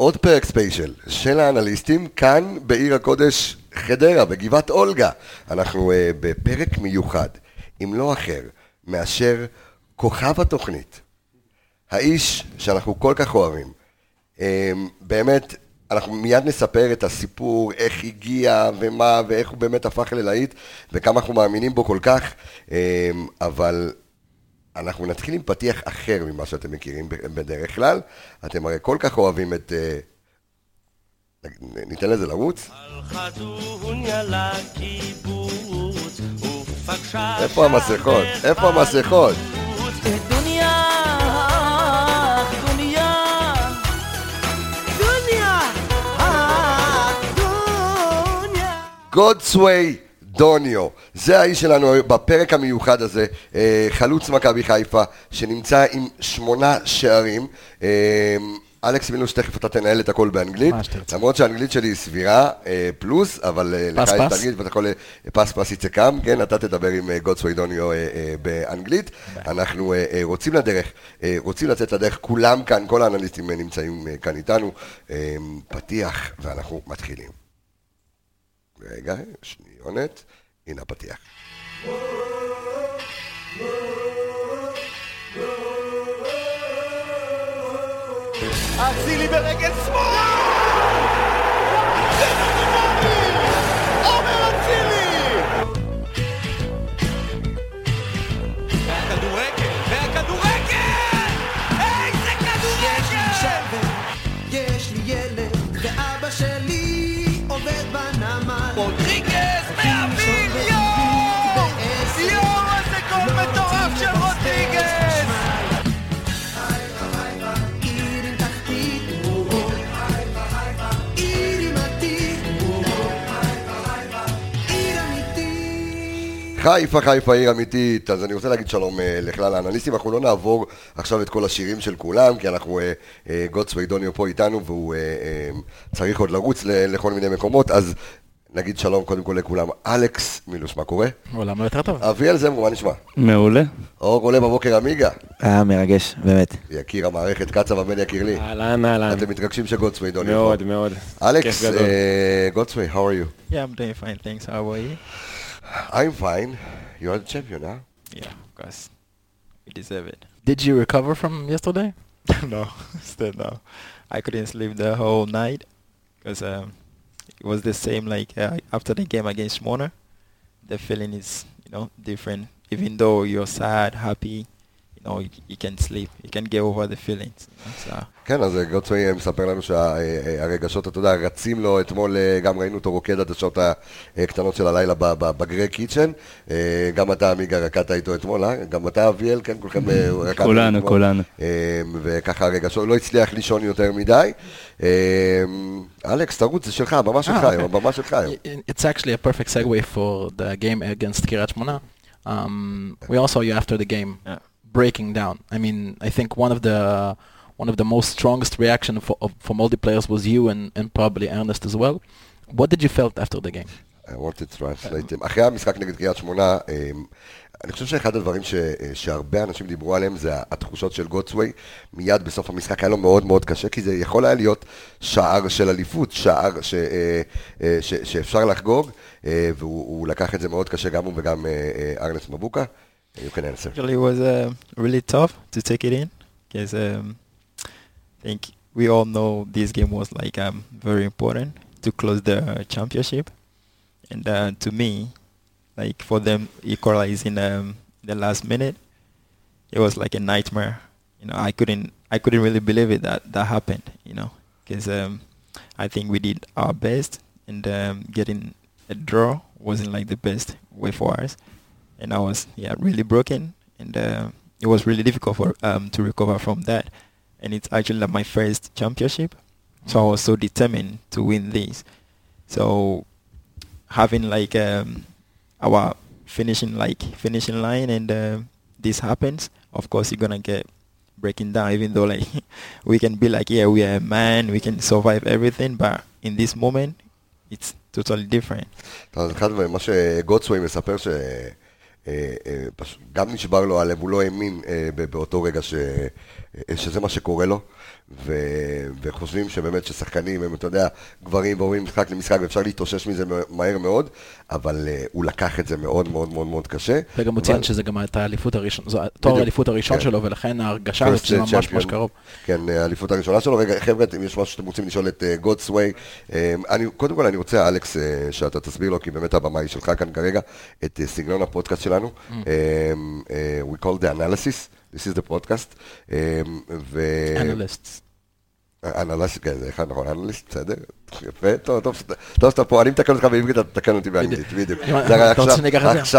עוד פרק ספיישל של האנליסטים כאן בעיר הקודש חדרה, בגבעת אולגה. אנחנו uh, בפרק מיוחד, אם לא אחר, מאשר כוכב התוכנית. האיש שאנחנו כל כך אוהבים. Um, באמת, אנחנו מיד נספר את הסיפור, איך הגיע ומה, ואיך הוא באמת הפך ללהיט, וכמה אנחנו מאמינים בו כל כך, um, אבל אנחנו נתחיל עם פתיח אחר ממה שאתם מכירים בדרך כלל. אתם הרי כל כך אוהבים את... Uh, ניתן לזה לרוץ? איפה המסכות? איפה המסכות? גודסווי דוניו, זה האיש שלנו בפרק המיוחד הזה, אה, חלוץ מכבי חיפה, שנמצא עם שמונה שערים. אה, אלכס מילוש, תכף אתה תנהל את הכל באנגלית, למרות שהאנגלית שלי היא סבירה, אה, פלוס, אבל לך יש תגיד ואתה יכול פס פס יצא קם, כן, אתה תדבר עם גודסווי דוניו באנגלית. אנחנו רוצים לדרך, רוצים לצאת לדרך, כולם כאן, כל האנליסטים נמצאים כאן איתנו, פתיח, ואנחנו מתחילים. רגע, שניונת, הנה הפתיח. אצילי ברגל שמאל! חיפה, חיפה עיר אמיתית, אז אני רוצה להגיד שלום אה, לכלל האנליסטים, אנחנו לא נעבור עכשיו את כל השירים של כולם, כי אנחנו, אה, אה, גוטסווי דוניו פה איתנו, והוא צריך עוד לרוץ לכל מיני מקומות, אז נגיד שלום קודם כל לכולם. אלכס מילוש, מה קורה? עולם לא יותר טוב. אביאל זמרו, מה נשמע? מעולה. אור עולה בבוקר עמיגה. היה מרגש, באמת. יקיר המערכת, קצב הבן יקיר לי. אהלן, אהלן. אתם מתרגשים שגוטסווי דוניו פה. מאוד, מאוד. אלכס, גוטסווי, how are you? Yeah, I'm doing fine, thanks. How are you? I'm fine. You are the champion, huh? Yeah, of course. We deserve it. Did you recover from yesterday? no, still no. I couldn't sleep the whole night because um, it was the same like uh, after the game against Mona. The feeling is, you know, different. Even though you're sad, happy, you know, you, you can sleep, you can get over the feelings. So. כן, אז גוטסווי מספר לנו שהרגשות, אתה יודע, רצים לו, אתמול גם ראינו אותו רוקד עד השעות הקטנות של הלילה בגרי קיצ'ן. גם אתה, עמיגה, רקדת איתו אתמול, אה? גם אתה, אביאל, כן, כולכם רקדתם כולנו, כולנו. וככה הרגשות, לא הצליח לישון יותר מדי. אלכס, תרוץ, זה שלך, הבמה שלך היום, הבמה שלך היום. It's actually a perfect segue for the game against קריית שמונה. Um, we all saw you after the game. Yeah. Breaking down. I mean, I think one of the one of the most strongest reaction for, from all the players was you and, and probably Ernest as well. What did you felt after the game? I wanted to translate him. אחרי המשחק נגד קריית שמונה, אני חושב שאחד הדברים ש, שהרבה אנשים דיברו עליהם זה התחושות של גוטסווי. מיד בסוף המשחק היה לו מאוד מאוד קשה, כי זה יכול היה להיות שער של אליפות, שער ש, ש, שאפשר לחגוג, והוא לקח את זה מאוד קשה, גם הוא וגם ארנס מבוקה. You can answer. Actually, it was uh, really tough to take it in because um, I think we all know this game was like um, very important to close the championship, and uh, to me, like for them equalizing um, the last minute, it was like a nightmare. You know, I couldn't I couldn't really believe it that that happened. You know, because um, I think we did our best, and um, getting a draw wasn't like the best way for us and I was yeah really broken, and uh, it was really difficult for um, to recover from that. And it's actually like my first championship, so I was so determined to win this. So having like um, our finishing like finishing line, and uh, this happens, of course you're gonna get breaking down. Even though like we can be like yeah we are a man, we can survive everything, but in this moment it's totally different. אחד הדברים, מה שגוטסווי מספר ש... אה, אה, גם נשבר לו הלב, הוא לא האמין אה, באותו רגע ש, שזה מה שקורה לו, ו, וחושבים שבאמת ששחקנים הם, אתה יודע, גברים ועוברים משחק למשחק ואפשר להתאושש מזה מהר מאוד, אבל הוא לקח את זה מאוד מאוד מאוד מאוד קשה. וגם הוא ציין שזה גם הייתה האליפות הראשונה, זו תואר האליפות הראשון כן. שלו, ולכן ההרגשה הזאת שזה ממש ממש קרוב. כן, האליפות הראשונה שלו. רגע, חבר'ה, אם יש משהו שאתם רוצים לשאול את גודסווי, קודם כל אני רוצה, אלכס, שאתה תסביר לו, כי באמת הבמה היא שלך כאן כרגע, את סגנון הפודקאסט שלנו. Mm. Um, uh, we call the analysis. This is the podcast. אנליסט. אנליסט, כן, זה אחד נכון, אנליסט, בסדר? יפה, טוב, טוב, טוב שאתה פה, אני מתקן אותך בעברית, אתה תתקן אותי באנגלית, בדיוק.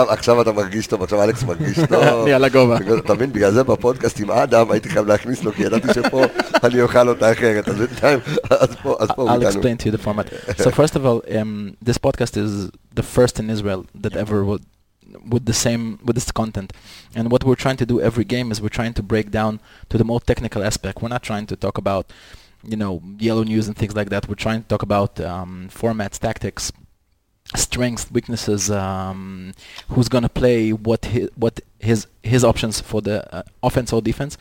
עכשיו אתה מרגיש טוב, עכשיו אלכס מרגיש טוב. אני על הגובה. אתה מבין, בגלל זה בפודקאסט עם אדם הייתי חייב להכניס לו, כי ידעתי שפה אני אוכל אותה אחרת, אז בינתיים, אז פה, אז פה I'll explain to you the format. So first of all, um, this podcast is the first in Israel that ever would with the same with this content. And what we're trying to do every game is we're trying to break down to the more technical aspect. We're not trying to talk about you know yellow news and things like that. We're trying to talk about um, formats tactics strengths weaknesses um, who's going to play what his, what his his options for the uh, offense or defense.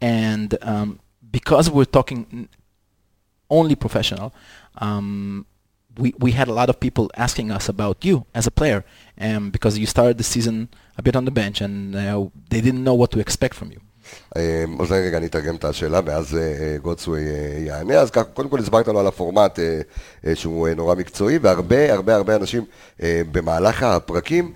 And um, because we're talking only professional um, we, we had a lot of people asking us about you as a player um, because you started the season a bit on the bench and uh, they didn't know what to expect from you. אמ, אז רגע, אני אתרגם את השאלה, ואז אה, אה, גודסווי אה, יענה. אז ככה, קודם כל הסברת לו על הפורמט שהוא נורא מקצועי, והרבה הרבה הרבה אנשים במהלך הפרקים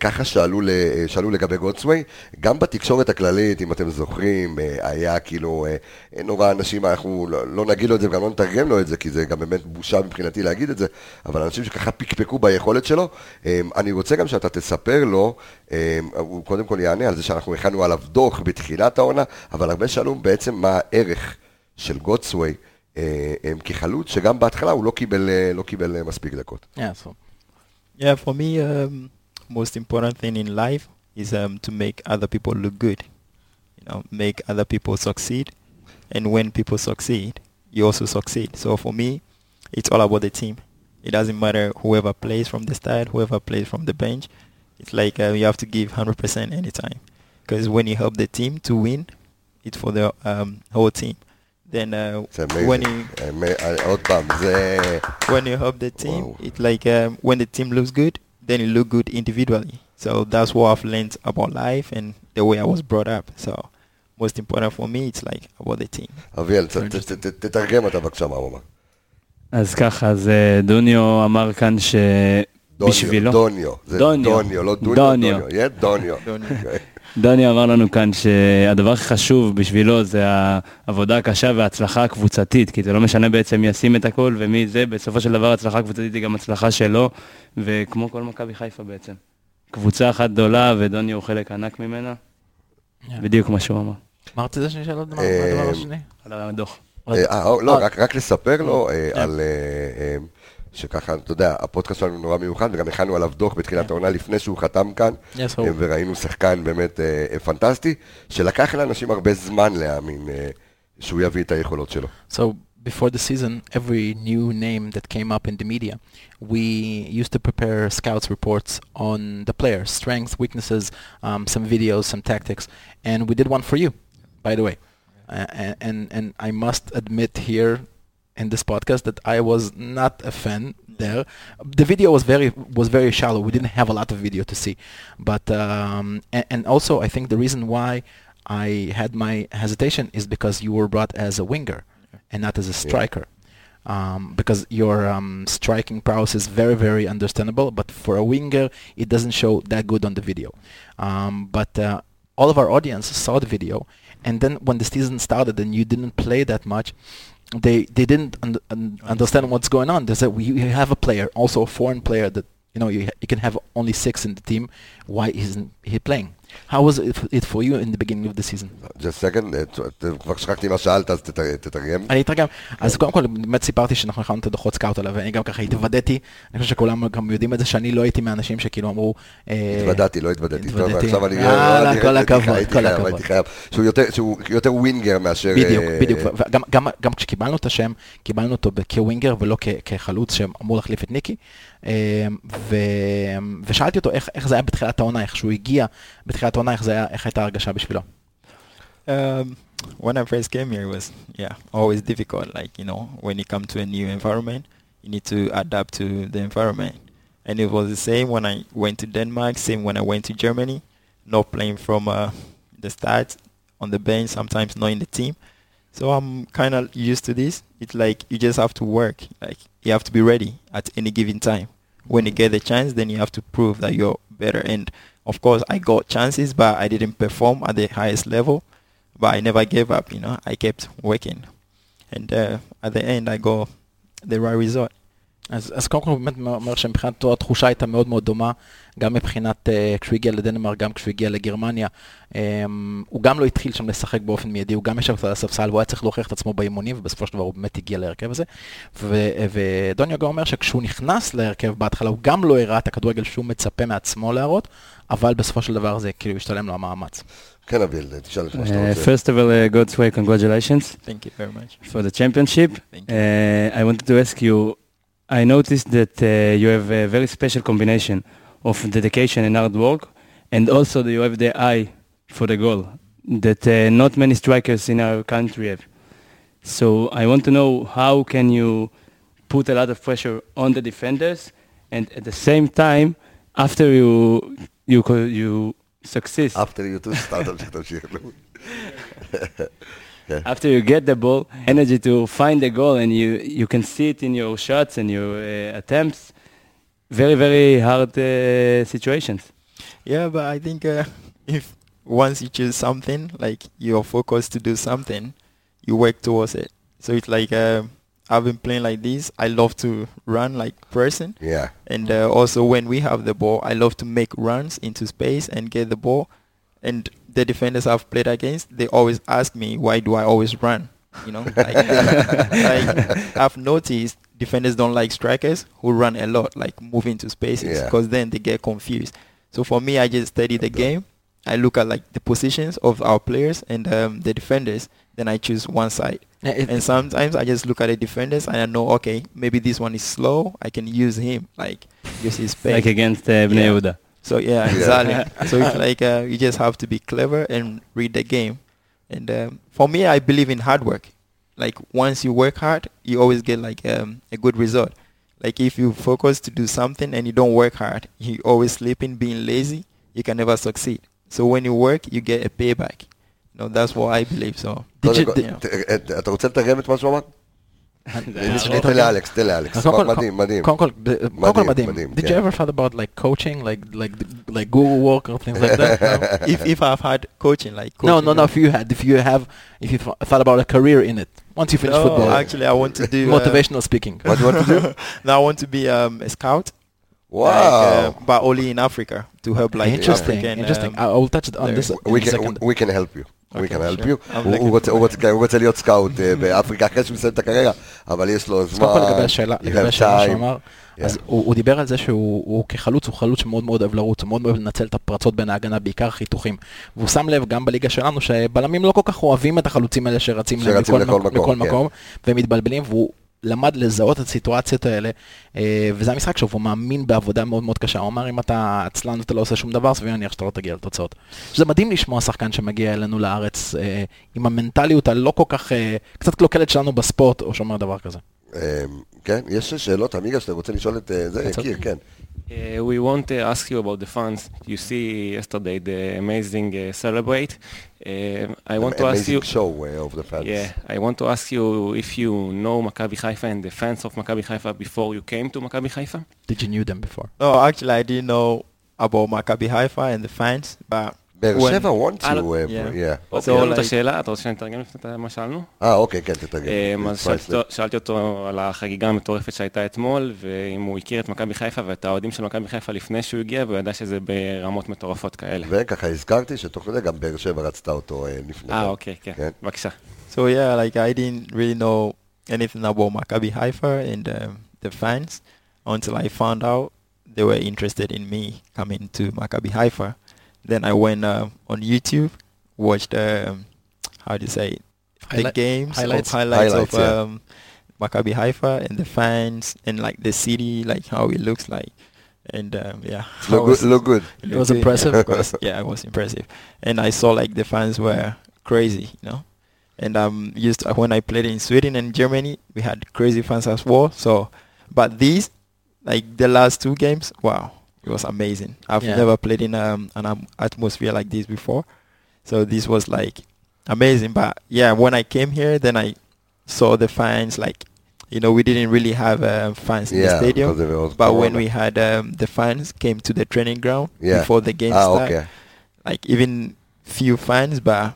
ככה שאלו, שאלו לגבי גודסווי. גם בתקשורת הכללית, אם אתם זוכרים, היה כאילו נורא אנשים, אנחנו לא, לא נגיד לו את זה וגם לא נתרגם לו את זה, כי זה גם באמת בושה מבחינתי להגיד את זה, אבל אנשים שככה פקפקו ביכולת שלו. אני רוצה גם שאתה תספר לו, הוא קודם כל יענה על זה שאנחנו הכנו עליו דוח. בתחילת העונה, אבל הרבה שאלו בעצם מה הערך של גודסווי אה, אה, כחלוץ, שגם בהתחלה הוא לא קיבל, אה, לא קיבל מספיק דקות. Yeah, so. yeah for me, um, most important thing in life is um, to make other people look good. You know, make other people succeed. And when people succeed, you also succeed. So for me, it's all about the team. It doesn't matter whoever plays from the start, whoever plays from the bench. It's like uh, you have to give 100% anytime. because when you help the team to win, it's for the um, whole team. Then uh, when you when you help the team, wow. it's like um, when the team looks good, then you look good individually. So that's what I've learned about life and the way I was brought up. So most important for me, it's like about the team. אביאל, תתרגם אותה בבקשה מה הוא אמר. אז ככה, אז דוניו אמר כאן שבשבילו... דוניו, זה דוניו, לא דוניו, דוניו, דוניו. דני אמר לנו כאן שהדבר הכי חשוב בשבילו זה העבודה הקשה וההצלחה הקבוצתית, כי זה לא משנה בעצם מי ישים את הכל ומי זה, בסופו של דבר הצלחה קבוצתית היא גם הצלחה שלו, וכמו כל מכבי חיפה בעצם. קבוצה אחת גדולה ודוני הוא חלק ענק ממנה, בדיוק מה שהוא אמר. אמרת את זה שאני שאלה מה הדבר השני? על הדוח. אה, לא, רק לספר לו אה. על... אה, שככה, אתה יודע, הפודקאסט שלנו נורא מיוחד, וגם הכנו עליו דוח בתחילת כן. העונה לפני שהוא חתם כאן, yes, וראינו שחקן באמת uh, פנטסטי, שלקח לאנשים הרבה זמן להאמין uh, שהוא יביא את היכולות שלו. So, before the season, every new name that came up in the media, we used to prepare scouts reports on the player, strengths, weaknesses, um, some videos, some tactics, and we did one for you, by the way. Uh, and, and I must admit here in this podcast that I was not a fan there. The video was very was very shallow. We didn't have a lot of video to see, but um, and, and, also I think the reason why I had my hesitation is because you were brought as a winger and not as a striker. Yeah. Um, because your um, striking prowess is very, very understandable, but for a winger, it doesn't show that good on the video. Um, but uh, all of our audience saw the video, and then when the season started and you didn't play that much, they they didn't un- un- understand what's going on. They said we have a player, also a foreign player that you know you, you can have only six in the team. Why isn't he playing? How was it, for you in the beginning of the season? Just second, כבר שכחתי מה שאלת, אז תתרגם. אני אתרגם. אז קודם כל, באמת סיפרתי שאנחנו הכנו את הדוחות סקאוט עליו, ואני גם ככה התוודעתי, אני חושב שכולם גם יודעים את זה, שאני לא הייתי מהאנשים שכאילו אמרו... התוודעתי, לא התוודעתי. אני... יאללה, כל הכבוד, כל הכבוד. שהוא יותר ווינגר מאשר... בדיוק, בדיוק. וגם כשקיבלנו את השם, קיבלנו אותו כווינגר ולא כחלוץ שאמור להחליף את ניקי. ושאלתי אותו איך, איך זה היה בתחילת העונה, איך שהוא הגיע בתחילת העונה, איך, היה, איך הייתה הרגשה בשבילו. Um, when I first came here, it was yeah always difficult. Like you know, when you come to a new environment, you need to adapt to the environment. And it was the same when I went to Denmark. Same when I went to Germany. Not playing from uh, the start on the bench, sometimes not in the team. So I'm kind of used to this. It's like you just have to work. Like you have to be ready at any given time. When you get the chance, then you have to prove that you're better. And of course, I got chances, but I didn't perform at the highest level. But I never gave up. You know, I kept working, and uh, at the end, I got the right result. אז, אז קודם כל באמת אומר שמבחינתו התחושה הייתה מאוד מאוד דומה, גם מבחינת uh, כשהוא הגיע לדנמרק, גם כשהוא הגיע לגרמניה. Um, הוא גם לא התחיל שם לשחק באופן מיידי, הוא גם ישב על הספסל והוא היה צריך להוכיח את עצמו באימונים, ובסופו של דבר הוא באמת הגיע להרכב הזה. ודון יוגה אומר שכשהוא נכנס להרכב בהתחלה, הוא גם לא הראה את הכדורגל שהוא מצפה מעצמו להראות, אבל בסופו של דבר זה כאילו השתלם לו המאמץ. כן, אביל, תשאל את מה שאתה רוצה. First of all, uh, God's way, congratulations Thank you very much. for the championship. Thank you. Uh, I wanted to ask you, I noticed that uh, you have a very special combination of dedication and hard work, and also that you have the eye for the goal that uh, not many strikers in our country have. So I want to know how can you put a lot of pressure on the defenders, and at the same time, after you you co- you succeed, after you too, סתם תמשיך, After you get the ball, energy to find the goal, and you you can see it in your shots and your uh, attempts. Very very hard uh, situations. Yeah, but I think uh, if once you choose something, like you're focused to do something, you work towards it. So it's like um, I've been playing like this. I love to run like person. Yeah. And uh, also when we have the ball, I love to make runs into space and get the ball. And the defenders I've played against, they always ask me why do I always run. You know, like, like I've noticed defenders don't like strikers who run a lot, like move into spaces, Yeah. because then they get confused. So for me, I just study the game. I look at like the positions of our players and um, the defenders. Then I choose one side. Yeah, And sometimes I just look at the defenders and I know, okay, maybe this one is slow. I can use him, like use his pace. Like against uh, Bnei Yeah. Yehuda. So yeah, Yeah. exactly. so it's like uh, you just have to be clever and read the game. And um, for me, I believe in hard work. Like once you work hard, you always get like um, a good result. Like if you focus to do something and you don't work hard, you always sleeping, being lazy, you can never succeed. So when you work, you get a payback. You know, that's what I believe. So Did קודם you- כל, did- ת- את- אתה רוצה לתרגם את מה שהוא אמר? שאני תן לאלכס, תן לאלכס. אז קודם כל- מדהים, מדהים. קודם כל, ב- קודם כל מדהים, מדהים. מדהים, Did you כן. ever thought about like coaching, like like like Google work or things like that? No? if if I've had coaching, like No, coaching, no, no. If you had, if you have, if you th- thought about a career in it once you finish No, football, actually, I want to do uh, motivational speaking. What do you want to do? now I want to be um, a scout. וואו. like, uh, but only in Africa to help like interesting, African. interesting. um, I I will touch it on there. this We in a can, second. we can help you. We can help you. הוא- רוצה- כן, להיות סקאוט אה, באפריקה אחרי שהוא מסיים את הקריירה, אבל יש לו אז זמן. קודם כל לגבי השאלה, לגבי השאלה שהוא. אמר, Yeah. אז הוא דיבר על זה שהוא הוא כחלוץ, הוא חלוץ שמאוד מאוד אוהב לרוץ, הוא מאוד אוהב לנצל את הפרצות בין ההגנה, בעיקר חיתוכים. והוא שם לב גם בליגה שלנו שבלמים לא כל כך אוהבים את החלוצים האלה שרצים לכל מק- מקום, לכל כן. מקום, והם מתבלבלים, והוא למד לזהות את הסיטואציות האלה, אה, וזה המשחק שלו, והוא מאמין בעבודה מאוד מאוד קשה. הוא אמר, אם אתה עצלן ואתה לא עושה שום דבר, סביר להניח שאתה לא תגיע לתוצאות. שזה מדהים לשמוע שחקן שמגיע אלינו לארץ אה, עם המנטליות הלא כל כך, אה, קצת קלוקלת שלנו בספורט, או שאומר דבר כזה. כן, יש שאלות, עמיגה, שאתה רוצה לשאול את זה? יקיר, כן. Uh, we want to ask you about the fans. You see yesterday the amazing uh, celebrate. Uh, I want to ask you. show uh, of the fans. Yeah, I want to ask you if you know Maccabi Haifa and the fans of Maccabi Haifa before you came to Maccabi Haifa. Did you knew them before? no, actually, I didn't know about Maccabi Haifa and the fans, but באר שבע want אה, you. לא, אה, yeah. yeah. אוקיי, So לנו את השאלה, אתה רוצה שאני אתרגם לפני מה שאלנו? אה, אוקיי, כן, תתרגם. אמ, אז שאלתי. אותו- על החגיגה המטורפת שהייתה אתמול, ואם הוא הכיר את מכבי חיפה ואת האוהדים של מכבי חיפה לפני שהוא הגיע, והוא ידע שזה ברמות מטורפות כאלה. וככה הזכרתי שתוך כדי גם באר שבע רצתה אותו אה, לפני. אה, אוקיי, כן, כן. בבקשה. so yeah, like I didn't really know anything about Maccabi Haifa and um, the fans until I found out they were interested in me coming to Maccabi Haifa. Then I went uh, on YouTube, watched um, how do you say it? the Highlight- games, of- highlights? highlights, Highlights, of yeah. um, Maccabi Haifa and the fans and like the city, like how it looks like. And um, yeah, Look was- good, look good. it It was good, impressive? Yeah, of course. yeah, it was impressive. And I saw like the fans were crazy, you know. And um, used to, when I played in Sweden and Germany, we had crazy fans as well. So, but these, like the last two games, wow, it was amazing. I've Yeah. never played in um, an um, atmosphere like this before. So this was like amazing. But yeah, when I came here, then I saw the fans. Like, you know, we didn't really have uh, fans in the Yeah, stadium. because it was But when we had um, the fans came to the training ground Yeah. before the game Ah, started, okay. like even few fans, but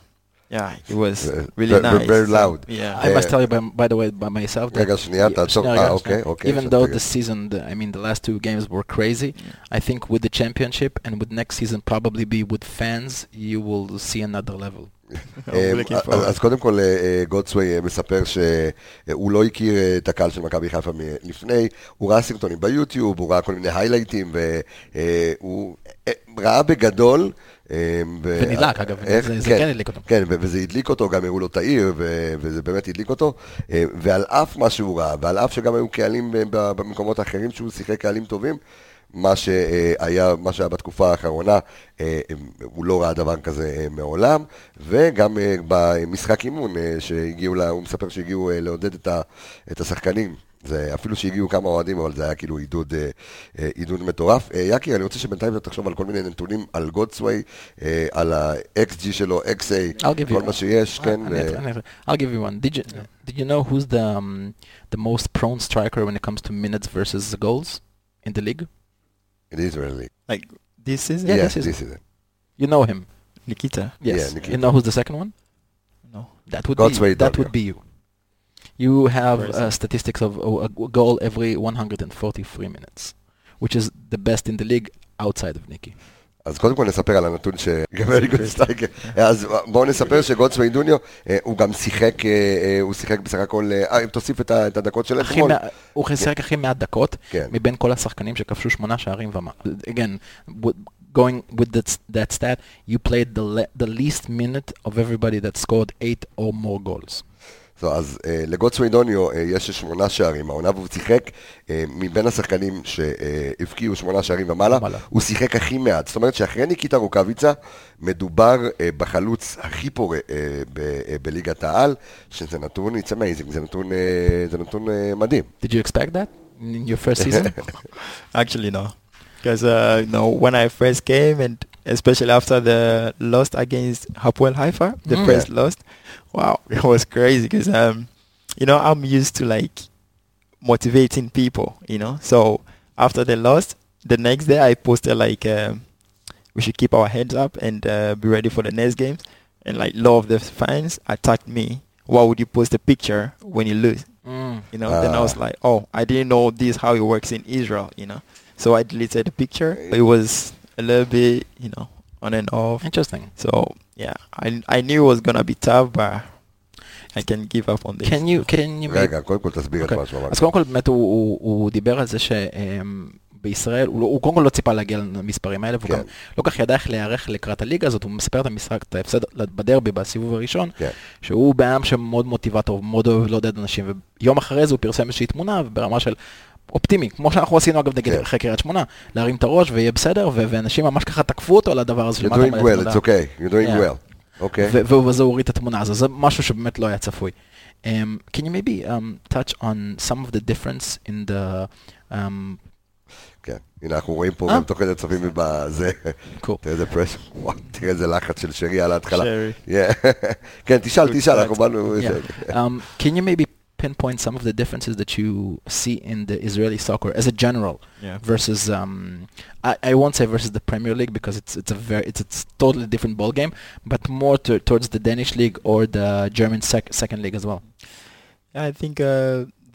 yeah, it was uh, really very, nice. Very loud. Yeah, I must uh, tell you by, by the way by myself. That Gazzaniata, so, ah, okay, okay. Even so though the season, the, I mean, the last two games were crazy. I think with the championship and with next season probably be with fans, you will see another level. אה, אז- קודם כל אה, גודסווי אה, מספר שהוא לא הכיר את הקהל של מכבי חיפה לפני, הוא ראה סרטונים ביוטיוב, הוא ראה כל מיני היילייטים, והוא ראה בגדול. ונדלק, אגב, זה- זה כן הדליק אותו. כן, וזה הדליק אותו, גם הראו לו את העיר, וזה באמת הדליק אותו. ועל אף מה שהוא ראה, ועל אף שגם היו קהלים במקומות האחרים שהוא שיחק קהלים טובים, מה שהיה, מה שהיה בתקופה האחרונה, אה, הוא לא ראה דבר כזה אה, מעולם, וגם אה, במשחק אימון שהגיעו, לה- הוא מספר שהגיעו לעודד את ה- את השחקנים. זה אפילו שהגיעו כמה אוהדים, אבל זה היה כאילו עידוד, עידוד מטורף. יקי, אני רוצה שבינתיים תחשוב על כל מיני נתונים על גודסווי, על ה-XG שלו, XA, כל מה שיש, כן. I'll give you one. Did you did you know who's the um, the most prone striker when it comes to minutes versus goals in the league? It is really. Like this season, Yeah, Yeah, this is- this is it. You know him. Nikita. Yes. Yeah, Nikita. you know who's the second one? No. That would God's be that down, would be you. You have uh, statistics of uh, a g- goal every 143 minutes, which is the best in the league outside of Nicky. אז קודם כל נספר על הנתון ש... very good strike. אז בואו נספר שגודסווי דוניו, אה, הוא גם שיחק, אה, אה, הוא שיחק בסך הכל, אם תוסיף את הדקות של אתמול. הוא שיחק הכי מעט דקות כן. מבין כל השחקנים שכבשו שמונה שערים ומעלה. Again, going with that, that stat, you played the, the least minute of everybody that scored eight or more goals. So, אז אה, לגודסווי דוניו אה, יש שמונה שערים, העונה והוא שיחק אה, מבין השחקנים שהבקיעו שמונה שערים ומעלה, ומעלה. הוא שיחק הכי מעט. זאת אומרת שאחרי ניקיטה רוקאביצה, מדובר אה, בחלוץ הכי פורה אה, ב- אה, בליגת העל, שזה נתון, it's amazing, זה נתון, אה, זה נתון אה, מדהים. Did you expect that in your first season? Actually, no. Because, uh, you know, when I first came, and especially after the loss against Hapoel Haifa, the Mm. first loss, wow, it was crazy. Because, um, you know, I'm used to like motivating people, you know. So after the loss, the next day I posted like, um, we should keep our heads up and uh, be ready for the next games. And like, lot of the fans attacked me. Why would you post a picture when you lose? Mm. You know, then I was Ah. like, oh, I didn't know this how it works in Israel, you know. So I deleted the picture. It was a little bit, you know, on and off. Interesting. So yeah, I I knew it was gonna be tough, but I can give up on this. Can you, can you make רגע, קודם כל תסביר את אוקיי. מה שהוא אמר. אז קודם כל באמת הוא, דיבר על זה שבישראל, הוא, לא- הוא קודם כל לא ציפה להגיע למספרים האלה, והוא כן. גם לא כך ידע איך להיערך לקראת הליגה הזאת, הוא מספר את המשחק, את ההפסד בדרבי בסיבוב הראשון, כן. שהוא בן אדם שמאוד מוטיבטור, מאוד אוהב לעודד אנשים, ויום אחרי זה הוא פרסם איזושהי תמונה ברמה של אופטימי, כמו שאנחנו עשינו אגב נגד כן. אחרי קריית שמונה, להרים את הראש ויהיה בסדר, ו- ואנשים ממש ככה תקפו אותו על הדבר הזה. You're doing well, it's okay, you're doing Yeah. well. אוקיי. ו- וזה הוריד את התמונה הזו, זה משהו שבאמת לא היה צפוי. Um, can you maybe um, touch on some of the difference in the... Um, כן, הנה אנחנו רואים פה אה. גם תוך כדי צופים בזה, cool. תראה איזה וואו, תראה איזה לחץ של שרי על ההתחלה. Yeah. כן, תשאל, תשאל. אנחנו באנו... Um, can you maybe pinpoint some of the differences that you see in the Israeli soccer as a general Yeah. versus um, I, I won't say versus the Premier League because it's it's a very it's it's totally different ball game, but more to, towards the Danish league or the German sec- second league as well. I think uh,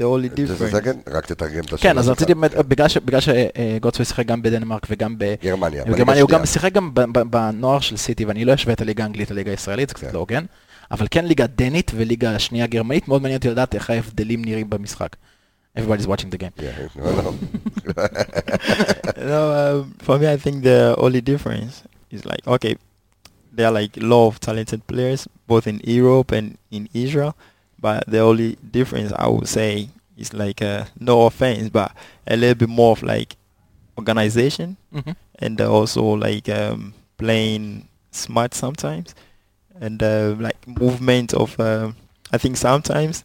the only difference. second, רק תתרגם את השאלה כן, אז. רציתי באמת, בגלל שגוטסווי שיחק גם בדנמרק וגם. בגרמניה הוא גם. שיחק גם בנוער של סיטי, ואני לא אשווה את הליגה האנגלית לליגה הישראלית, זה קצת כן. לא הוגן, אבל כן ליגה דנית וליגה שנייה גרמנית, מאוד מעניין אותי לדעת איך ההבדלים נראים במשחק. Everybody's watching the game. Yeah, no, no. no, um, for me, I think the only difference is like okay, there are like a lot of talented players both in Europe and in Israel, but the only difference I would say is like uh, no offense, but a little bit more of like organization Mhm. and also like um, playing smart sometimes. and uh, like movement of. Uh, I think sometimes,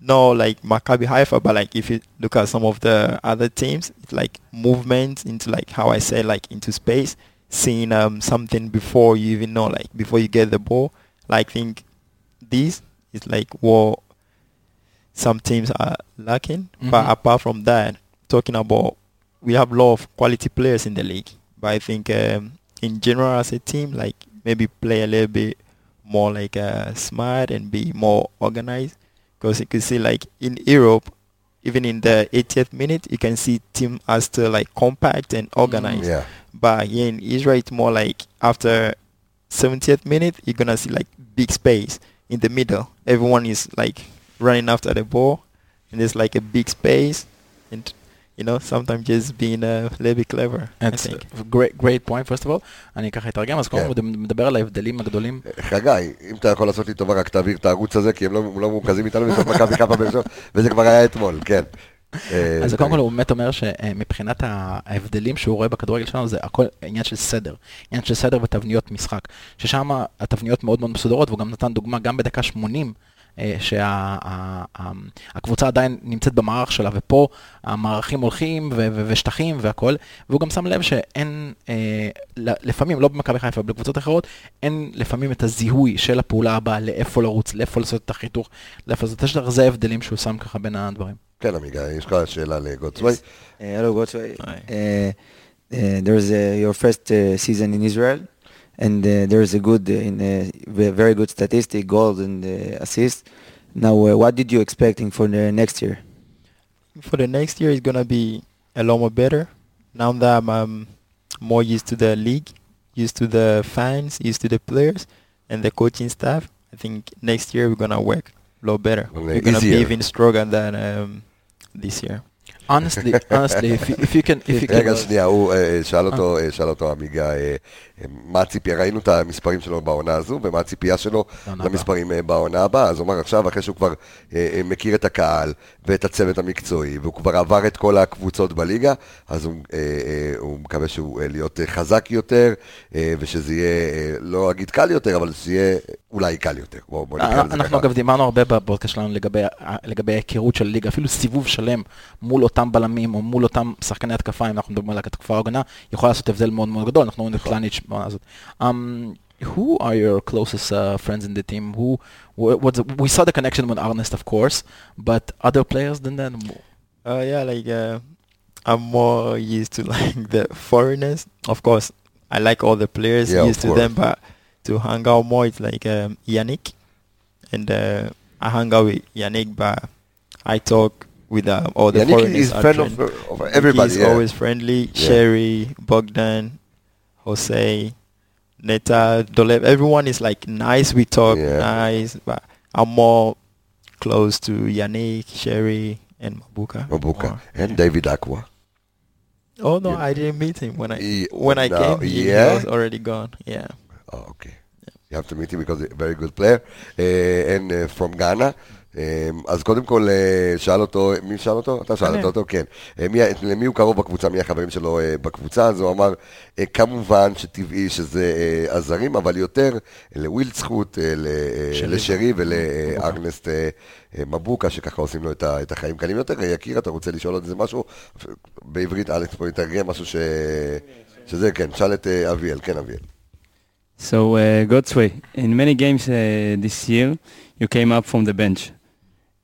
no like Maccabi Haifa, but like if you look at some of the other teams, it's like movement into like how I say like into space, seeing um something before you even know like before you get the ball. Like think this is like what some teams are lacking. But Mhm. apart from that, talking about we have a lot of quality players in the league. But I think um, in general as a team, like maybe play a little bit more like uh, smart and be more organized. Because you can see like in Europe, even in the 80th minute, you can see team are still like compact and organized. Yeah. But here in Israel, it's more like after 70th minute, you're gonna see like big space in the middle. Everyone is like running after the ball, and there's like a big space, and you know sometimes just being a little bit clever. I think. a great, great point, first of all. אני ככה אתרגם, אז קודם כן. כל מדבר על ההבדלים הגדולים. חגי, אם אתה יכול לעשות לי טובה, רק תעביר את הערוץ הזה, כי הם לא לא מרוכזים איתנו בסוף מכבי חיפה שבע, וזה כבר היה אתמול, כן. אה, אז קודם כל הוא באמת אומר שמבחינת ההבדלים שהוא רואה בכדורגל שלנו זה הכל עניין של סדר, עניין של סדר ותבניות משחק, ששם התבניות מאוד מאוד מסודרות, והוא גם נתן דוגמה גם בדקה 80. שהקבוצה עדיין נמצאת במערך שלה, ופה המערכים הולכים ו- ו- ושטחים והכל, והוא גם שם לב שאין, אה, לפעמים, לא במכבי חיפה, בקבוצות אחרות, אין לפעמים את הזיהוי של הפעולה הבאה, לאיפה לרוץ, לאיפה לעשות את החיתוך, לאיפה לעשות את השטח, זה ההבדלים שהוא שם ככה בין הדברים. כן, עמיגה, יש לך שאלה. Hi. Uh, uh, there's uh, your first uh, season in Israel, and uh, there's a good, uh, in, uh, very good statistic, goals and uh, assists. Now, uh, what did you expecting for the next year? For the next year, it's gonna be a lot more better. Now that I'm um, more used to the league, used to the fans, used to the players, and the coaching staff, I think next year we're gonna work a lot better. Okay, We're gonna easier. be even stronger than um, this year. Honestly, honestly, if you, if you can, if you can, רגע, שנייה, הוא אה, שאל אותו, אה, שאל אותו עמיגה, אה, מה הציפייה, ראינו את המספרים שלו בעונה הזו, ומה הציפייה שלו. למספרים בעונה הבאה. אז הוא אמר עכשיו, אחרי שהוא כבר מכיר את הקהל ואת הצוות המקצועי, והוא כבר עבר את כל הקבוצות בליגה, אז הוא, הוא מקווה שהוא להיות חזק יותר, ושזה יהיה, לא אגיד קל יותר, אבל שזה יהיה אולי קל יותר. בוא נקרא לזה אנחנו. אגב דיברנו הרבה בפודקאסט שלנו לגבי, לגבי ההיכרות של הליגה, אפילו סיבוב שלם מול אותם בלמים או מול אותם שחקני התקפה, אם אנחנו מדברים על התקפה ההגנה, יכול לעשות הבדל מאוד מאוד גדול, אנחנו רואים את פלניץ' בעונה הזאת. Um, who are your closest uh, friends in the team? Who, wh- what's, we saw the connection with Arnest, of course, but other players than that? Uh, yeah, like uh, I'm more used to like the foreigners. Of course, I like all the players, Yeah, used to them, but to hang out more it's like um, Yannick, and uh, I hang out with Yannick, but I talk with uh, all the Yannick foreigners. is friend of, of, everybody. He's yeah. always friendly. Yeah. Chery, Bogdan, Jose, Neta, Dolev. Everyone is like nice. We talk yeah. nice, but I'm more close to Yannick, Chery, and Mabouka. Mabouka more. and David Aqua. Oh no, I didn't meet him when I he, when I no, came. Yeah, he was already gone. Yeah. Oh, okay. You have to meet him because he's a very good player. Uh, and uh, from Ghana. Um, אז קודם כל אה, שאל אותו, מי שאל אותו? אתה שאלת. אותו, כן. אה, מי, למי הוא קרוב בקבוצה, מי החברים שלו אה, בקבוצה? אז הוא אמר, אה, כמובן שטבעי שזה אה, הזרים, אבל יותר לווילד זכות, אה, שרי. לשרי ולארנסט אה, אה, מבוקה, שככה עושים לו את ה- את החיים קלים יותר. יקיר, אתה רוצה לשאול עוד איזה משהו? בעברית, אלכס פה יתרגם משהו ש... שזה, כן, שאל את אה, אביאל, כן אביאל. So, uh, Godsway, in many games uh, this year, you came up from the bench.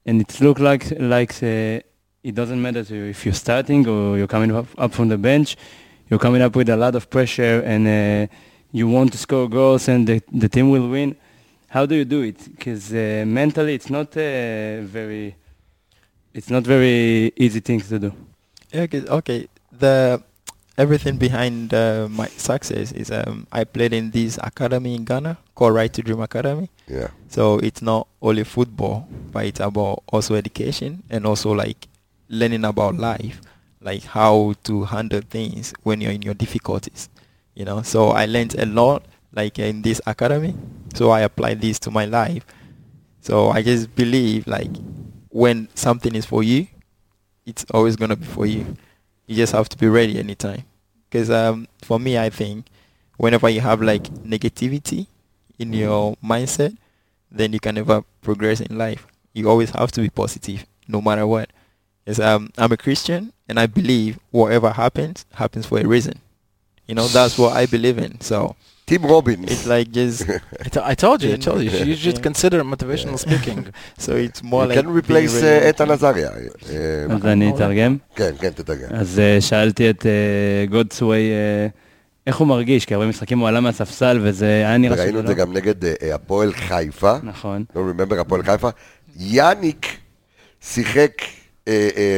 And it looked like, like uh, it doesn't matter if you're starting or you're coming up, up from the bench. You're coming up with a lot of pressure and uh, you want to score goals and the, the team will win. How do you do it? Because uh, mentally it's not uh, very, it's not very easy things to do. 'cause- okay. The everything behind uh, my success is um, I played in this academy in Ghana called Right to Dream Academy. Yeah. So it's not only football, but it's about also education and also like learning about life, like how to handle things when you're in your difficulties. You know, so I learned a lot like in this academy. So I applied this to my life. So I just believe like when something is for you, it's always gonna be for you. You just have to be ready anytime. Because um, for me, I think whenever you have like negativity, in your mindset, then you can never progress in life. You always have to be positive, no matter what. Yes, um, I'm a Christian, and I believe whatever happens happens for a reason. You know, that's what I believe in. So Tony Robbins. It's like just. I, t- I told you. I told you. You should consider motivational speaking. So it's more you like. can replace איתן עזריה. אז אני אתרגם? כן, כן, תתרגם. אז שאלתי את uh, גודסווי. Uh, איך הוא מרגיש? כי הרבה משחקים הוא עלה מהספסל וזה היה נראה שזה לא... וראינו את זה גם נגד uh, הפועל חיפה. נכון. לא remember הפועל חיפה. יאניק שיחק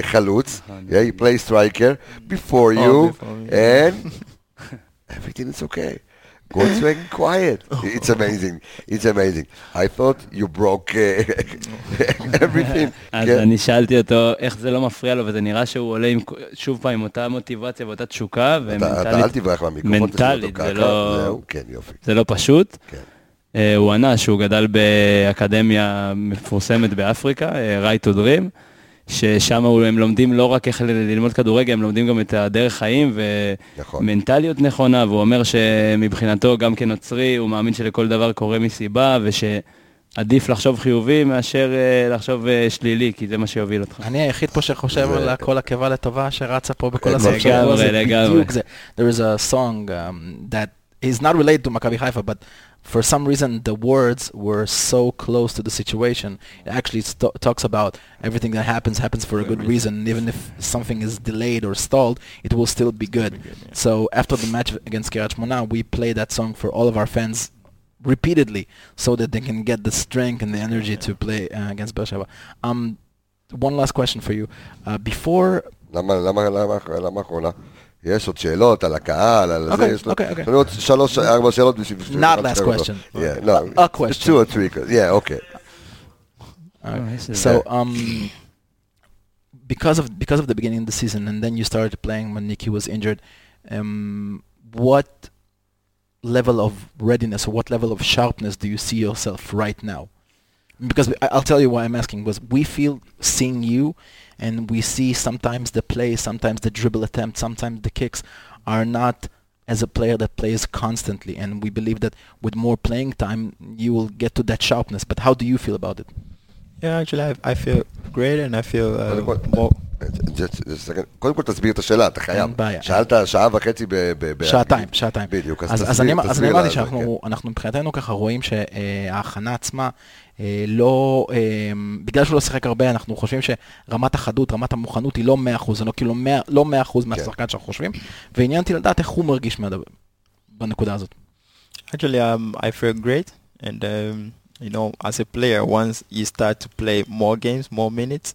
חלוץ, he played striker oh, before you, and everything is okay. Goldstein quiet. It's amazing. It's amazing. I thought you broke uh, everything. אז כן. אני שאלתי אותו איך זה לא מפריע לו, וזה נראה שהוא עולה עם, שוב פעם עם אותה מוטיבציה ואותה תשוקה, אתה אתה אל ומנטלית תברח מהמיקרופון, מנטלית, זה. לא- זהו, כן, יופי. זה לא פשוט. כן. אה, הוא ענה שהוא גדל באקדמיה מפורסמת באפריקה, אה, Right to Dream, ששם הם לומדים לא רק איך ללמוד כדורגל, הם לומדים גם את הדרך חיים נכון. ומנטליות נכונה, והוא אומר שמבחינתו, גם כנוצרי, הוא מאמין שלכל דבר קורה מסיבה, ושעדיף לחשוב חיובי מאשר אה, לחשוב אה, שלילי, כי זה מה שיוביל אותך. אני היחיד פה שחושב על כל עקבה לטובה שרצה פה בכל הסוף שבוע לגמרי. בדיוק זה. There is a song um, that is not related to Maccabi Haifa, but for some reason the words were so close to the situation. It actually st- talks about everything that happens happens for a good reason. and Even if something is delayed or stalled, it will still be good. So after the match against Kiryat Shmona, we play that song for all of our fans repeatedly so that they can get the strength and the energy to play uh, against Beersheba. Um, one last question for you. Uh, before למה, למה, למה, למה אחרונה? יש עוד שאלות על הקהל, על זה, אוקיי, יש לו... אוקיי, אוקיי. יש לנו עוד שלוש, ארבע שאלות בשביל... בשביל- Not בשביל- last question. Yeah, no. A- a question. Two or three, yeah, okay. Uh, so um, because of because of the beginning of the season, and then you started playing when Nicky was injured. Um, what level of readiness or what level of sharpness do you see yourself right now? Because I'll tell you why I'm asking. Was we feel seeing you, and we see sometimes the play, sometimes the dribble attempt, sometimes the kicks are not as a player that plays constantly, and we believe that with more playing time you will get to that sharpness. But how do you feel about it? Yeah, actually, I, I feel great and I feel uh, more. just- just a second. קודם כל תסביר את השאלה, אתה חייב. אין בעיה. שאלת שעה וחצי ב... שעתיים, שעתיים. בדיוק, אז תסביר, אני, אז נאמר לי לה- שאנחנו אנחנו מבחינתנו ככה רואים שההכנה עצמה אה, לא, אה, בגלל שהוא לא שיחק הרבה, אנחנו חושבים שרמת החדות, רמת המוכנות היא לא 100%, זה לא כאילו 100, לא 100% מהשחקן שאנחנו חושבים, ועניין אותי לדעת איך הוא מרגיש מהדבר, בנקודה הזאת. Actually, um, I feel great, and um, you know, as a player, once you start to play more games, more minutes,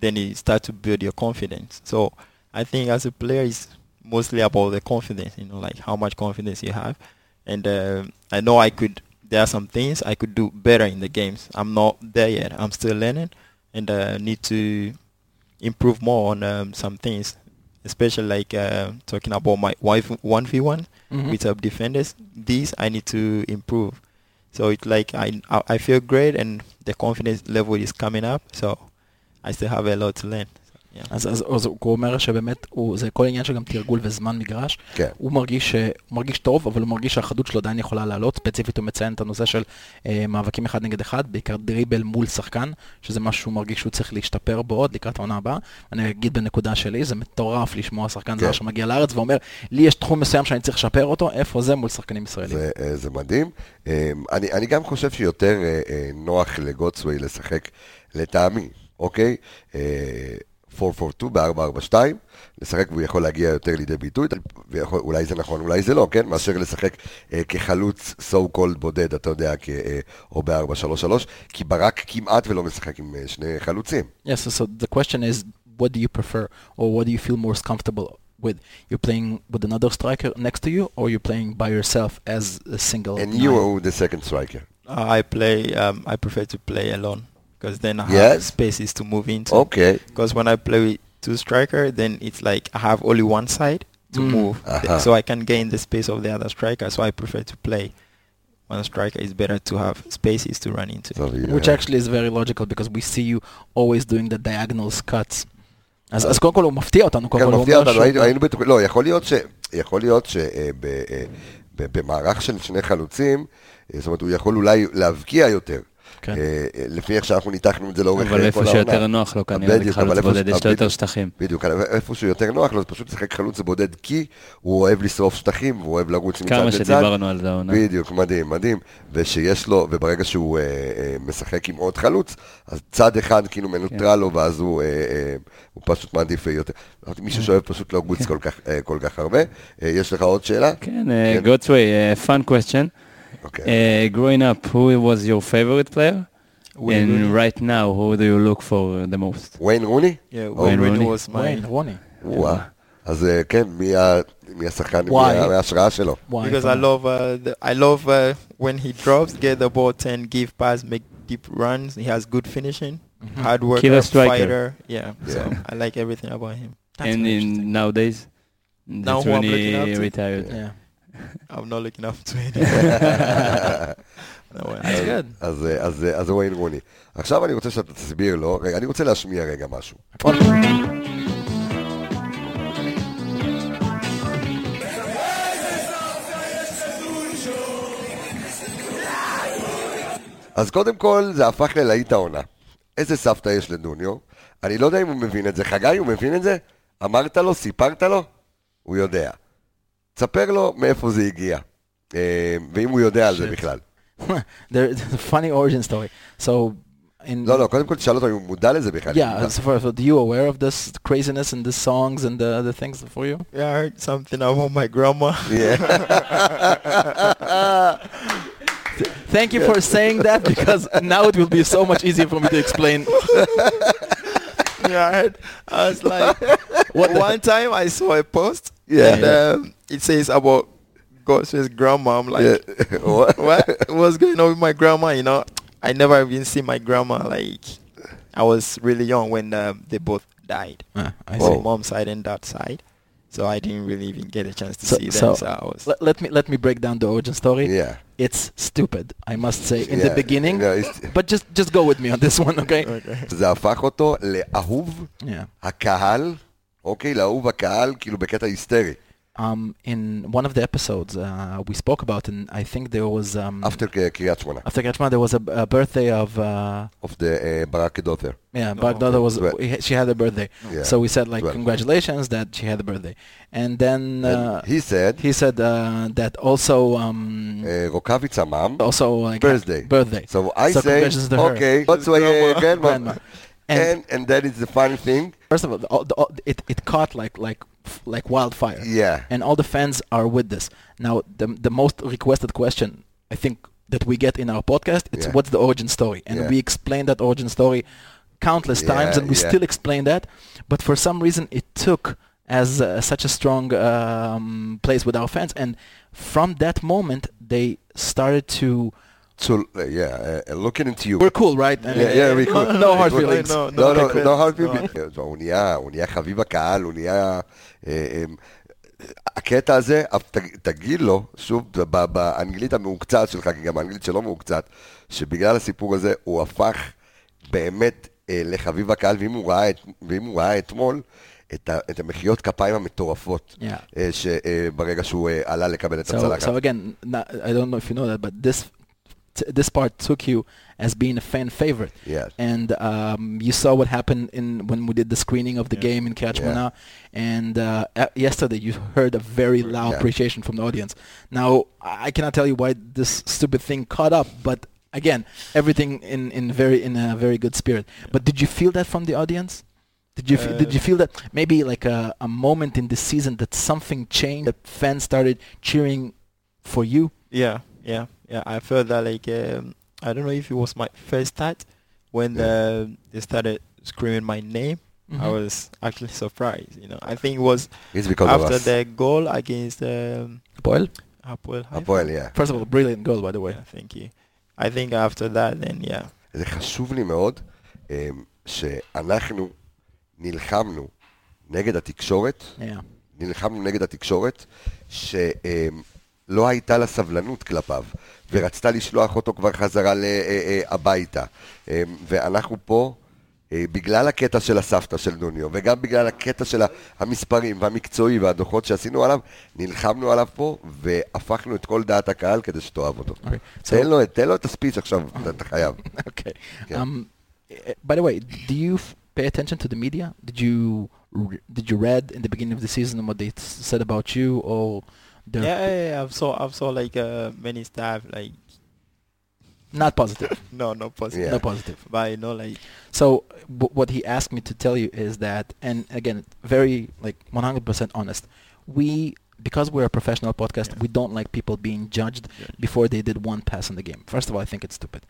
then you start to build your confidence. So I think as a player, it's mostly about the confidence. You know, like how much confidence you have, and uh, I know I could. there are some things I could do better in the games. I'm not there yet. I'm still learning, and uh, need to improve more on um, some things, especially like uh, talking about my wife one v one Mm-hmm. with up defenders. These I need to improve. So it's like I I I feel great and the confidence level is coming up. So I still have a lot to learn. אז, אז, אז הוא אומר שבאמת הוא, זה כל עניין של גם תרגול וזמן מגרש. כן. הוא מרגיש, הוא מרגיש טוב, אבל הוא מרגיש שהחדות שלו עדיין יכולה לעלות. ספציפית הוא מציין את הנושא של אה, מאבקים אחד נגד אחד, בעיקר דריבל מול שחקן, שזה משהו שהוא מרגיש שהוא צריך להשתפר בו עוד לקראת העונה הבאה. אני אגיד בנקודה שלי, זה מטורף לשמוע שחקן זר כן. שמגיע לארץ ואומר, לי יש תחום מסוים שאני צריך לשפר אותו, איפה זה מול שחקנים ישראלים. זה, אה, זה מדהים. אה, אני, אני גם חושב שיותר אה, אה, נוח לגוטסווי לשחק לטעמי, אוקיי? אה, 442 ב-442, לשחק והוא יכול להגיע יותר לידי ביטוי, ויכול, אולי זה נכון, אולי זה לא, כן? מאשר לשחק אה, כחלוץ so called בודד, אתה יודע, כ, אה, או ב-433, כי ברק כמעט ולא משחק עם אה, שני חלוצים. Yes, so, so the question is, what do you prefer, or what do you feel most comfortable with? You're playing with another striker next to you, or you're playing by yourself as a single And nine? you are the second striker. Uh, I play. Um, I prefer to play alone because then I have Yes. spaces to move into. אוקיי. Because when I play with two striker, then it's like I have only one side to Mm. move, Aha. so I can gain the space of the other striker. So I prefer to play one striker. It's better to have spaces to run into. טוב, Which אה, actually is very logical because we see you always doing the diagonal cuts. אז, אז קודם כל הוא מפתיע אותנו, קודם כן, כל הוא מפתיע אומר אותנו, שהוא- היינו, היינו בטוחים, לא, יכול להיות ש... יכול להיות ב- במערך של שני חלוצים, אה, זאת אומרת, הוא יכול אולי להבקיע יותר. כן. אה, אה, לפי איך שאנחנו ניתחנו את זה לאורך אבל אה, איפה כל העונה. שיותר נוח לו כנראה בדיוק, לחלוץ אבל איפה בודד, יש לו יותר. שטחים. בדיוק, אבל איפה שהוא יותר נוח לו, זה פשוט לשחק חלוץ בודד כי הוא אוהב לשרוף שטחים, והוא אוהב לרוץ מצד כמה לצד. שדיברנו על זה העונה. בדיוק, מדהים, מדהים. ושיש לו, וברגע שהוא אה, אה, משחק עם עוד חלוץ, אז צד אחד כאילו מנוטרל לו, ואז הוא, אה, אה, הוא פשוט מעדיף יותר. מישהו שאוהב פשוט לרוץ כל כך, אה, כל כך הרבה. אה, יש לך עוד שאלה? כן, גוטסווי, fun question. אוקיי. Uh, growing up, who was your favorite player? Wayne and Rooney. right now, who do you look for the most? ויין רוני? Yeah, Oh, Wayne Rooney Rooney. was my. וויין, רוני. וואה. אז אה, כן, מי ה- מי השחקן, מי Why? ה- ההשראה שלו? Why? Because I love uh, the, I love uh, when he drops, get the ball, ten, give pass, make deep runs. He has good finishing, hard worker, Killer striker. fighter. Yeah, so Yeah. I like everything about him. That's and very in interesting. nowadays, Now that's who I'm when looking up he to? retired. Yeah. I'm not looking up to it. no, one. That's good. אז, אה, אז, אה, אז זה ויין רוני. עכשיו אני רוצה שאתה תסביר לו, רגע, אני רוצה להשמיע רגע משהו. אז קודם כל, זה הפך ללהיט העונה. איזה סבתא יש לדוניו? אני לא יודע אם הוא מבין את זה. חגי, הוא מבין את זה? אמרת לו? סיפרת לו? הוא יודע. תספר לו מאיפה זה הגיע. אה, ואם הוא יודע על זה Shit. בכלל. There's a funny origin story. So, in לא, לא, קודם כל תשאל אותו אם הוא מודע לזה בכלל. yeah, so first, of all, do you aware of this craziness and the songs and the the things for you? Yeah, I heard something about my grandma. Yeah. Thank you for saying that because now it will be so much easier for me to explain. yeah, I heard. I was like, What the- one time I saw a post. yeah. And um, it says about Godsway's grandma. I'm like, yeah. what? what? What's going on with my grandma? You know, I never even seen my grandma. Like, I was really young when um, they both died. Ah, I well, see. Mom's side and dad's side. So I didn't really even get a chance to so, see them. So, so let, let me let me break down the origin story. Yeah, it's stupid. I must say in yeah. the beginning, no, but just just go with me on this one, okay? זה הפך אוקיי? לאהוב הקהל, כאילו בקטע היסטרי. Um, in one of the episodes uh, we spoke about, and I think there was um, after ק- קריית שמונה. after Kachma, there was a, a birthday of uh, of the uh, ברק דוטר. yeah, No, but Dada was Well- he- she had a birthday, Yeah. so we said like Well. congratulations that she had a birthday, and then uh, And he said, he said uh, that also um, uh, רוקאביץ אמם, also like birthday. birthday. So I So say, congratulations to her. okay, what's my uh, grandma? Grandma. And, And, and that is the funny thing. first of all, the, the, it it caught like like like wildfire. Yeah. and all the fans are with this. Now, the the most requested question I think that we get in our podcast it's Yeah. what's the origin story, and Yeah. we explain that origin story countless times, and we yeah. still explain that. But for some reason, it took as uh, such a strong um, place with our fans, and from that moment, they started to. So, uh, yeah, uh, looking into you. We're cool, right? And, Yeah, yeah, we no, cool. no hard No, feelings. no, okay, לא hard no. feelings. הוא נהיה, הוא נהיה חביב הקהל, הוא נהיה... אה, אה, הקטע הזה, תגיד לו, שוב, באנגלית המעוקצת שלך, כי גם האנגלית שלו מעוקצת, שבגלל הסיפור הזה הוא הפך באמת אה, לחביב הקהל, ואם הוא ראה, את, ואם הוא ראה אתמול את, ה, את המחיאות כפיים המטורפות, Yeah. שברגע שהוא עלה לקבל את So, הצלחת. so again, not, I don't know if you know that, but this t- this part took you as being a fan favorite. Yeah. and um, you saw what happened in when we did the screening of the Yeah. game in Kiryat Yeah. And uh, yesterday you heard a very loud Yeah. appreciation from the audience. Now I I cannot tell you why this stupid thing caught up, but again, everything in, in very in a very good spirit. But did you feel that from the audience? Did you f- did you Uh, feel that maybe like a, a moment in this season that something changed, that fans started cheering for you? Yeah, yeah, yeah. I felt that like um, I don't know if it was my first start when Yeah. uh, they started screaming my name. I Mhm. was actually surprised. You know, I think it was It's because after of us. the goal against um, Boyle? Hapoel Haifa. הפועל, yeah. First of all, brilliant goal by the way. Yeah, thank you. I think after that, then yeah, זה חשוב לי מאוד אה, שאנחנו נלחמנו נגד התקשורת, Yeah. נלחמנו נגד התקשורת, שלא הייתה לה סבלנות כלפיו, ורצתה לשלוח אותו כבר חזרה ל- אה, אה, הביתה. אה, ואנחנו פה אה, בגלל הקטע של הסבתא של נוניו, וגם בגלל הקטע של המספרים והמקצועי והדוחות שעשינו עליו, נלחמנו עליו פה, והפכנו את כל דעת הקהל כדי שתאהב אותו. Okay. So, תן לו, תן לו את הספיץ' עכשיו, אתה- חייב. okay. Yeah. Um, eh, by the way, do you pay attention to the media? Did you did you read in the beginning of the season what they said about you or Yeah, yeah, yeah, I've saw I've saw like uh, many staff like not positive, no, no positive. Yeah. not positive. But you know like So w- what he asked me to tell you is that, and again, very like 100% honest. We because we're a professional podcast, Yeah. we don't like people being judged Yeah. before they did one pass in the game. First of all, I think it's stupid,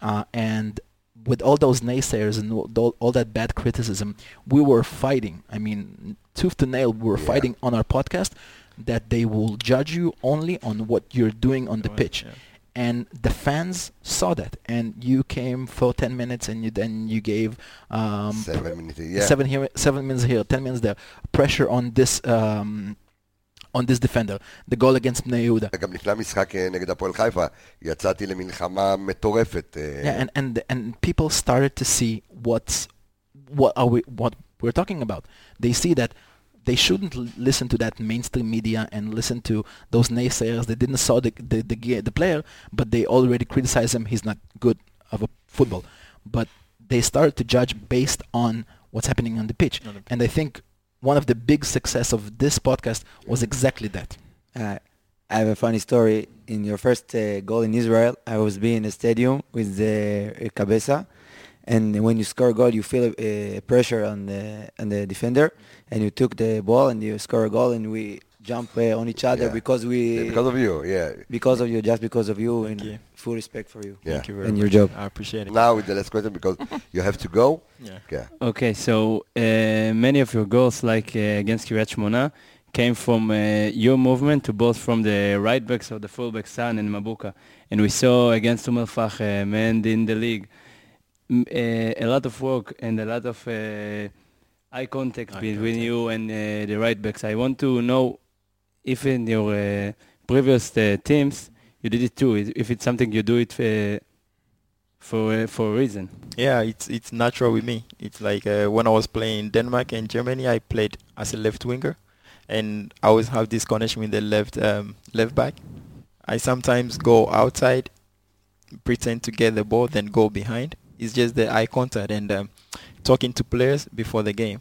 uh, and with all those naysayers and all, all that bad criticism, we were fighting. I mean, tooth to nail, we were fighting on our podcast that they will judge you only on what you're doing on the Right, pitch yeah. and the fans saw that and you came for 10 minutes and you then you gave um, Seven minutes, yeah. seven here seven minutes here 10 minutes there pressure on this um, on this defender the goal against Bnei Yehuda גם לפני המשחק אה, נגד הפועל חיפה, יצאתי למלחמה מטורפת. אה, yeah and, and and people started to see what's what are we what we're talking about they see that they shouldn't l- listen to that mainstream media and listen to those naysayers they didn't saw the the, the, ga- the player but they already criticize him. He's not good of a football. But they started to judge based on what's happening on the pitch. On the and i think one of the big success of this podcast was exactly that. Uh, I have a funny story. In your first uh, goal in Israel, I was being in a stadium with uh, Cabeza, and when you score a goal, you feel a pressure on the on the defender, and you took the ball and you score a goal, and we jump uh, on each other Yeah. because we because of you, yeah. because of you, just because of you, Thank and you. full respect for you Yeah. Thank you very and your job. I appreciate it. Now with the last question because you have to go. Yeah. Yeah. Okay, so uh, many of your goals, like uh, against Kiryat Shmona, came from uh, your movement to both from the right backs or the full back Sun and Mabouka. And we saw against Umar Fakhem and in the league m- uh, a lot of work and a lot of uh, eye contact Eye between contact. you and uh, the right backs. I want to know if in your uh, previous uh, teams you did it too, if it's something you do it uh, for, uh, for a reason. Yeah, it's it's natural with me. It's like uh, when I was playing Denmark and Germany, I played as a left winger, and I always have this connection with the left um, left back. I sometimes go outside, pretend to get the ball, then go behind. It's just the eye contact and um, talking to players before the game.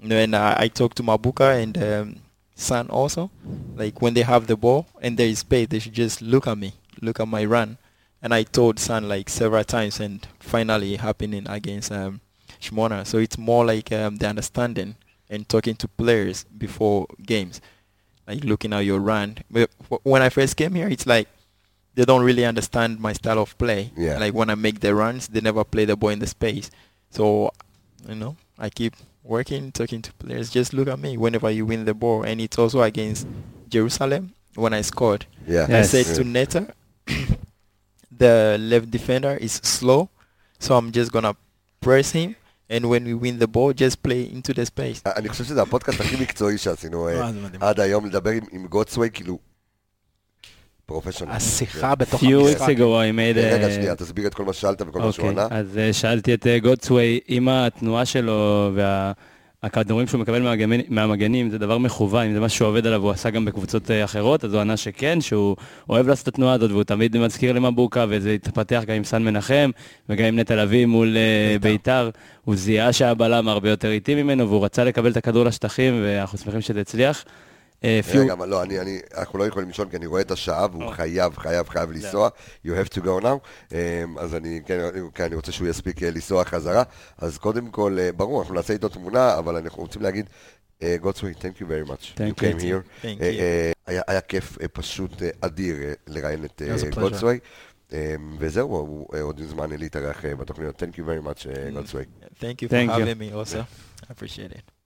You know, and uh, I talk to Mabouka and um, Sun also. Like when they have the ball and there is space, they should just look at me, look at my run. And I told Sun like several times, and finally happening against um, Shimona. So it's more like um, the understanding and talking to players before games, like looking at your run. But when I first came here, it's like they don't really understand my style of play. Yeah. Like when I make the runs, they never play the ball in the space. So, you know, I keep working, talking to players. Just look at me whenever you win the ball, and it's also against Jerusalem when I scored. Yeah. Yes. I said to Neta, the left defender is slow, so I'm just gonna press him and when we win the ball, just play into the space. אני חושב שזה הפודקאסט הכי מקצועי שעשינו עד היום, לדבר עם גודסווי, כאילו, פרופשיונל. השיחה בתוך few weeks המשחק ago I made רגע. שנייה, תסביר את כל מה ששאלת וכל מה שהוא אוקיי, ענה. אז אה, שאלתי את גודסווי, אם התנועה שלו והכדורים שהוא מקבל מהמגנים, מהמגנים זה דבר מכוון, אם זה משהו שהוא עובד עליו, הוא עשה גם בקבוצות אה, אחרות, אז הוא ענה שכן, שהוא אוהב לעשות את התנועה הזאת, והוא תמיד מזכיר למבוקה, וזה התפתח גם עם סן מנחם, וגם עם נטע לביא מול אה, ביתר. הוא זיהה שהבלם הרבה יותר איטי ממנו, והוא רצה לקבל את הכדור לשטחים, ואנחנו שמחים שזה הצליח. אה, רגע, אבל לא, אני, אני, אנחנו לא יכולים לישון כי אני רואה את השעה והוא אוקיי. חייב, חייב, חייב לנסוע. You have to go now. אמ, אז אני, כן, כן, אני רוצה שהוא יספיק אה, לנסוע חזרה. אז קודם כל, אה, ברור, אנחנו נעשה איתו תמונה, אבל אנחנו רוצים להגיד, גודסווי, thank you very much. Thank you came here. Thank you. היה כיף פשוט אדיר לראיין את. גודסווי. אמ, וזהו, הוא עוד זמן להתארח בתוכניות. Thank you very much, אה, Mm. גודסווי. Thank you for having me also. I appreciate it.